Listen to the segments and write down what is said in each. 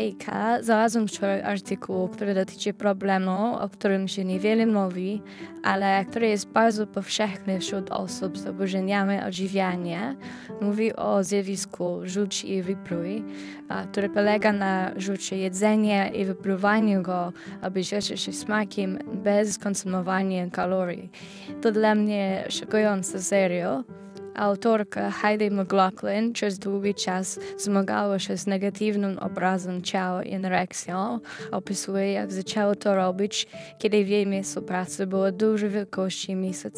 Hejka, znalazłam wczoraj artykuł, który dotyczy problemu, o którym się niewiele mówi, ale który jest bardzo powszechny wśród osób z zaburzeniami odżywiania. Mówi o zjawisku rzuć i wypluj, który polega na rzucie jedzenia i wypluwaniu go, aby cieszyć się smakiem bez konsumowania kalorii. To dla mnie szokujące serio. Autorka Heidi McLaughlin przez długi czas zmagała się z negatywnym obrazem ciała i anoreksją. Opisuje, jak zaczęła to robić, kiedy w jej miejscu pracy było dużo wielkości miejsca.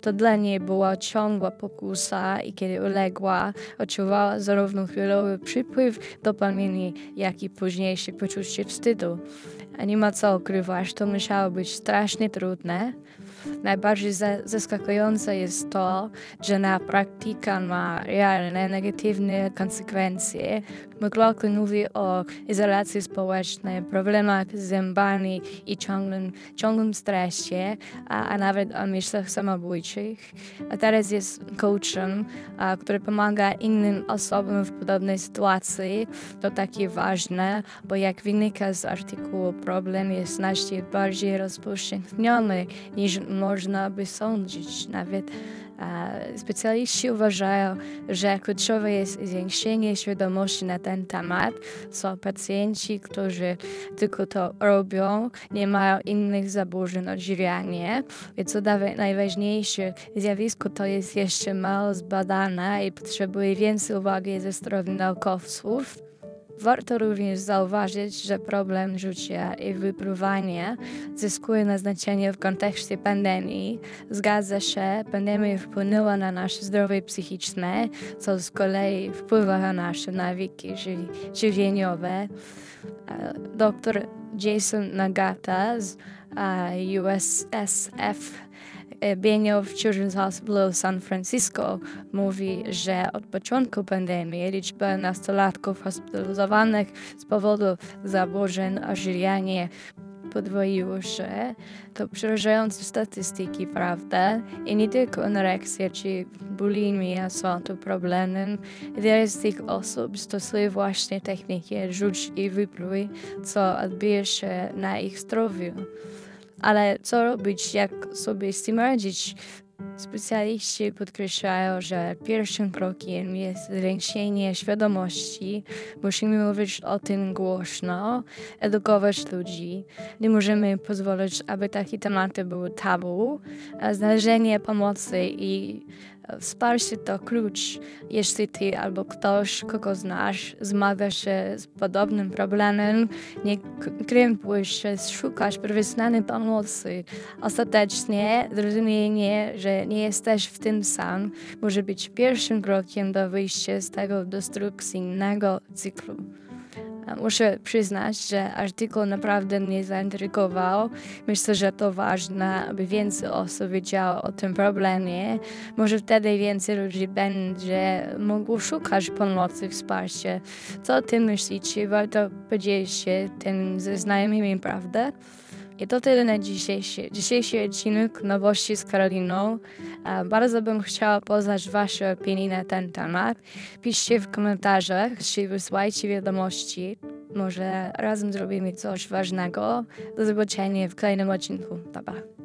To dla niej była ciągła pokusa i kiedy uległa, odczuwała zarówno chwilowy przypływ dopaminy, jak i późniejsze poczucie wstydu. A nie ma co ukrywać, to musiało być strasznie trudne. Najbardziej zaskakujące jest to, że na praktyka ma realne negatywne konsekwencje. McLaughlin mówi o izolacji społecznej, problemach z zębami i ciągłym, ciągłym stresie, a, a nawet o myślach samobójczych. A teraz jest coachem, a, który pomaga innym osobom w podobnej sytuacji. To takie ważne, bo jak wynika z artykułu, problem jest znacznie bardziej rozpowszechniony niż można by sądzić. Nawet specjaliści uważają, że kluczowe jest zwiększenie świadomości na ten temat, co pacjenci, którzy tylko to robią, nie mają innych zaburzeń odżywiania. I co najważniejsze, zjawisko to jest jeszcze mało zbadane i potrzebuje więcej uwagi ze strony naukowców. Warto również zauważyć, że problem rzucia i wypruwania zyskuje na znaczeniu w kontekście pandemii. Zgadza się, pandemia wpłynęła na nasze zdrowie psychiczne, co z kolei wpływa na nasze nawyki żywieniowe. Dr Jason Nagata z USSF Bienio w Children's Hospital San Francisco mówi, że od początku pandemii liczba nastolatków hospitalizowanych z powodu zaburzeń odżywiania podwoiło się. To przerażające statystyki, prawda? I nie tylko anoreksja czy bulimia są tu problemem. Wiele z tych osób stosuje właśnie techniki rzuć i wypluj, co odbija się na ich zdrowiu. Ale co robić, jak sobie z tym radzić? Specjaliści podkreślają, że pierwszym krokiem jest zwiększenie świadomości. Musimy mówić o tym głośno, edukować ludzi. Nie możemy pozwolić, aby takie tematy były tabu. Znalezienie pomocy i Wsparcie to klucz. Jeśli ty albo ktoś, kogo znasz, zmaga się z podobnym problemem, nie krępuj się, szukasz profesjonalnej pomocy. Ostatecznie zrozumienie, że nie jesteś w tym sam, może być pierwszym krokiem do wyjścia z tego destrukcyjnego cyklu. Muszę przyznać, że artykuł naprawdę mnie zaintrygował. Myślę, że to ważne, aby więcej osób wiedziało o tym problemie. Może wtedy więcej ludzi będzie mogło szukać pomocy, wsparcia. Co o tym myślicie? Warto podzielić się tym ze znajomymi, prawda? I to tyle na dzisiejszy, dzisiejszy odcinek Nowości z Karoliną. Bardzo bym chciała poznać Wasze opinie na ten temat. Piszcie w komentarzach, czy wysłajcie wiadomości. Może razem zrobimy coś ważnego. Do zobaczenia w kolejnym odcinku. Pa, pa.